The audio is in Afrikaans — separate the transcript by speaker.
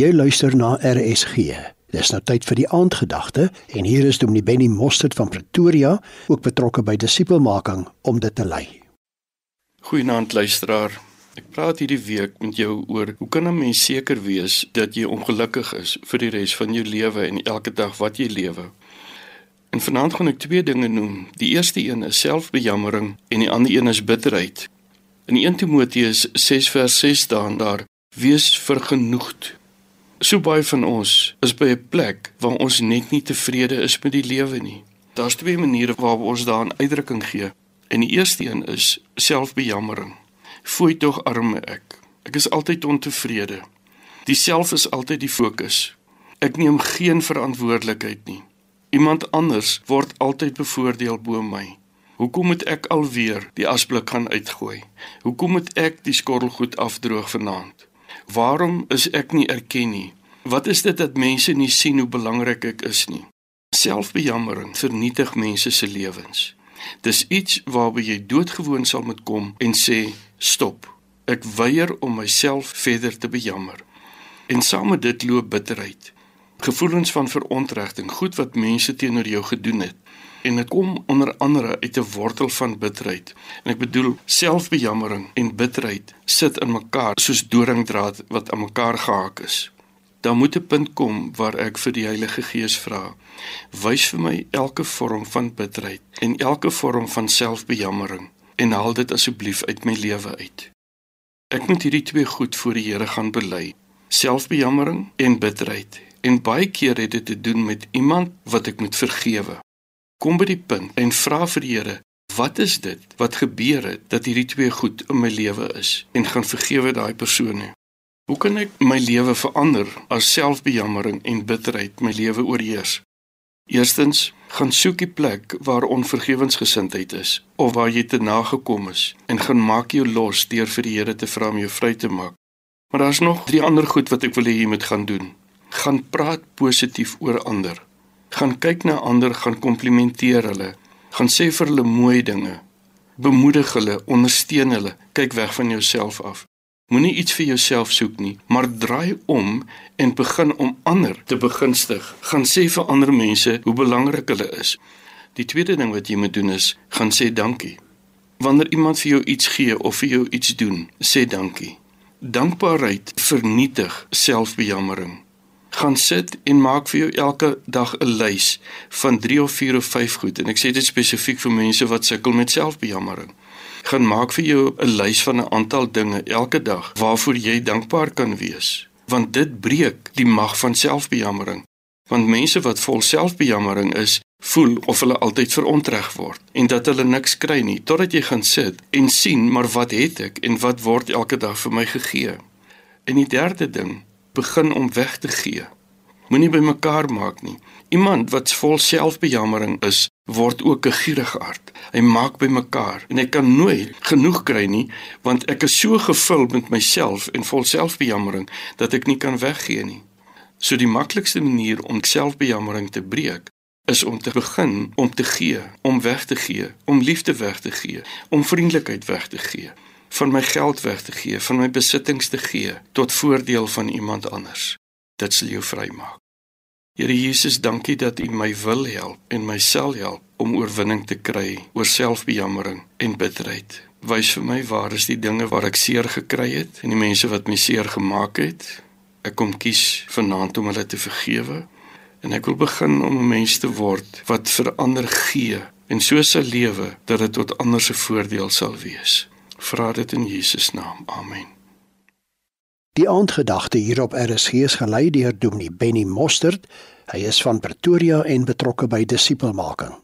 Speaker 1: Jy luister na RSG. Dis nou tyd vir die aandgedagte en hier is Dominee Benny Mostert van Pretoria, ook betrokke by disipelmaking om dit te lei.
Speaker 2: Goeienaand luisteraar. Ek praat hierdie week met jou oor hoe kan 'n mens seker wees dat jy ongelukkig is vir die res van jou lewe en elke dag wat jy lewe. En vanaand gaan ek twee dinge noem. Die eerste een is selfbejammering en die ander een is bitterheid. In 1 Timoteus 6 vers 6 staan daar: Wees vergenoegd So baie van ons is by 'n plek waar ons net nie tevrede is met die lewe nie. Daar's twee maniere waarop ons daaraan uitdrukking gee. En die eerste een is selfbejammering. Fooi tog arme ek. Ek is altyd ontevrede. Die self is altyd die fokus. Ek neem geen verantwoordelikheid nie. Iemand anders word altyd bevoordeel bo my. Hoekom moet ek alweer die asblik gaan uitgooi? Hoekom moet ek die skottelgoed afdroog vanaand? Waarom is ek nie erken nie? Wat is dit dat mense nie sien hoe belangrik ek is nie? Selfbejammering vernietig mense se lewens. Dis iets waarby jy doodgewoon sal moet kom en sê stop. Ek weier om myself verder te bejammer. En saam met dit loop bitterheid. Gevoelens van verontregting, goed wat mense teenoor jou gedoen het en dit kom onder andere uit 'n wortel van bitterheid. En ek bedoel selfbejammering en bitterheid sit in mekaar soos doringdraad wat aan mekaar gehaak is. Daar moet 'n punt kom waar ek vir die Heilige Gees vra: "Wys vir my elke vorm van bitterheid en elke vorm van selfbejammering en haal dit asseblief uit my lewe uit." Ek moet hierdie twee goed voor die Here gaan bely: selfbejammering en bitterheid. En baie keer het dit te doen met iemand wat ek moet vergewe kom by die punt en vra vir die Here, wat is dit wat gebeur het dat hierdie twee goed in my lewe is en gaan vergewe daai persone? Hoe kan ek my lewe verander as selfbejammering en bitterheid my lewe oorheers? Eerstens, gaan soek die plek waar onvergewensgesindheid is of waar jy te nagekom is en gaan maak jou los deur vir die Here te vra om jou vry te maak. Maar daar's nog drie ander goed wat ek wil hê jy moet gaan doen. Gaan praat positief oor ander gaan kyk na ander, gaan komplimenteer hulle, gaan sê vir hulle mooi dinge. Bemoedig hulle, ondersteun hulle, kyk weg van jouself af. Moenie iets vir jouself soek nie, maar draai om en begin om ander te begunstig. Gaan sê vir ander mense hoe belangrik hulle is. Die tweede ding wat jy moet doen is, gaan sê dankie. Wanneer iemand vir jou iets gee of vir jou iets doen, sê dankie. Dankbaarheid vernietig selfbejammering gaan sit en maak vir jou elke dag 'n lys van 3 of 4 of 5 goed en ek sê dit spesifiek vir mense wat sukkel met selfbejammering. Gaan maak vir jou 'n lys van 'n aantal dinge elke dag waarvoor jy dankbaar kan wees, want dit breek die mag van selfbejammering. Want mense wat vol selfbejammering is, voel of hulle altyd verontreg word en dat hulle niks kry nie totdat jy gaan sit en sien maar wat het ek en wat word elke dag vir my gegee. En die derde ding begin om weg te gee. Moenie by mekaar maak nie. Iemand wat vol selfbejammering is, word ook 'n gierige hart. Hy maak by mekaar en hy kan nooit genoeg kry nie, want ek is so gevul met myself en vol selfbejammering dat ek nie kan weggee nie. So die maklikste manier om selfbejammering te breek is om te begin om te gee, om weg te gee, om liefde weg te gee, om vriendelikheid weg te gee van my geld weg te gee, van my besittings te gee tot voordeel van iemand anders. Dit sal jou vrymaak. Here Jesus, dankie dat U my wil help en my sal help om oorwinning te kry oor selfbejammering en bitterheid. Wys vir my waar is die dinge waar ek seer gekry het en die mense wat my seer gemaak het. Ek kom kies vanaand om hulle te vergewe en ek wil begin om 'n mens te word wat verander gee en so sal lewe dat dit tot ander se voordeel sal wees vra dit in Jesus naam. Amen.
Speaker 1: Die aandgedagte hier op RSG is gelei deur Dominee Benny Mostert. Hy is van Pretoria en betrokke by disipelmaking.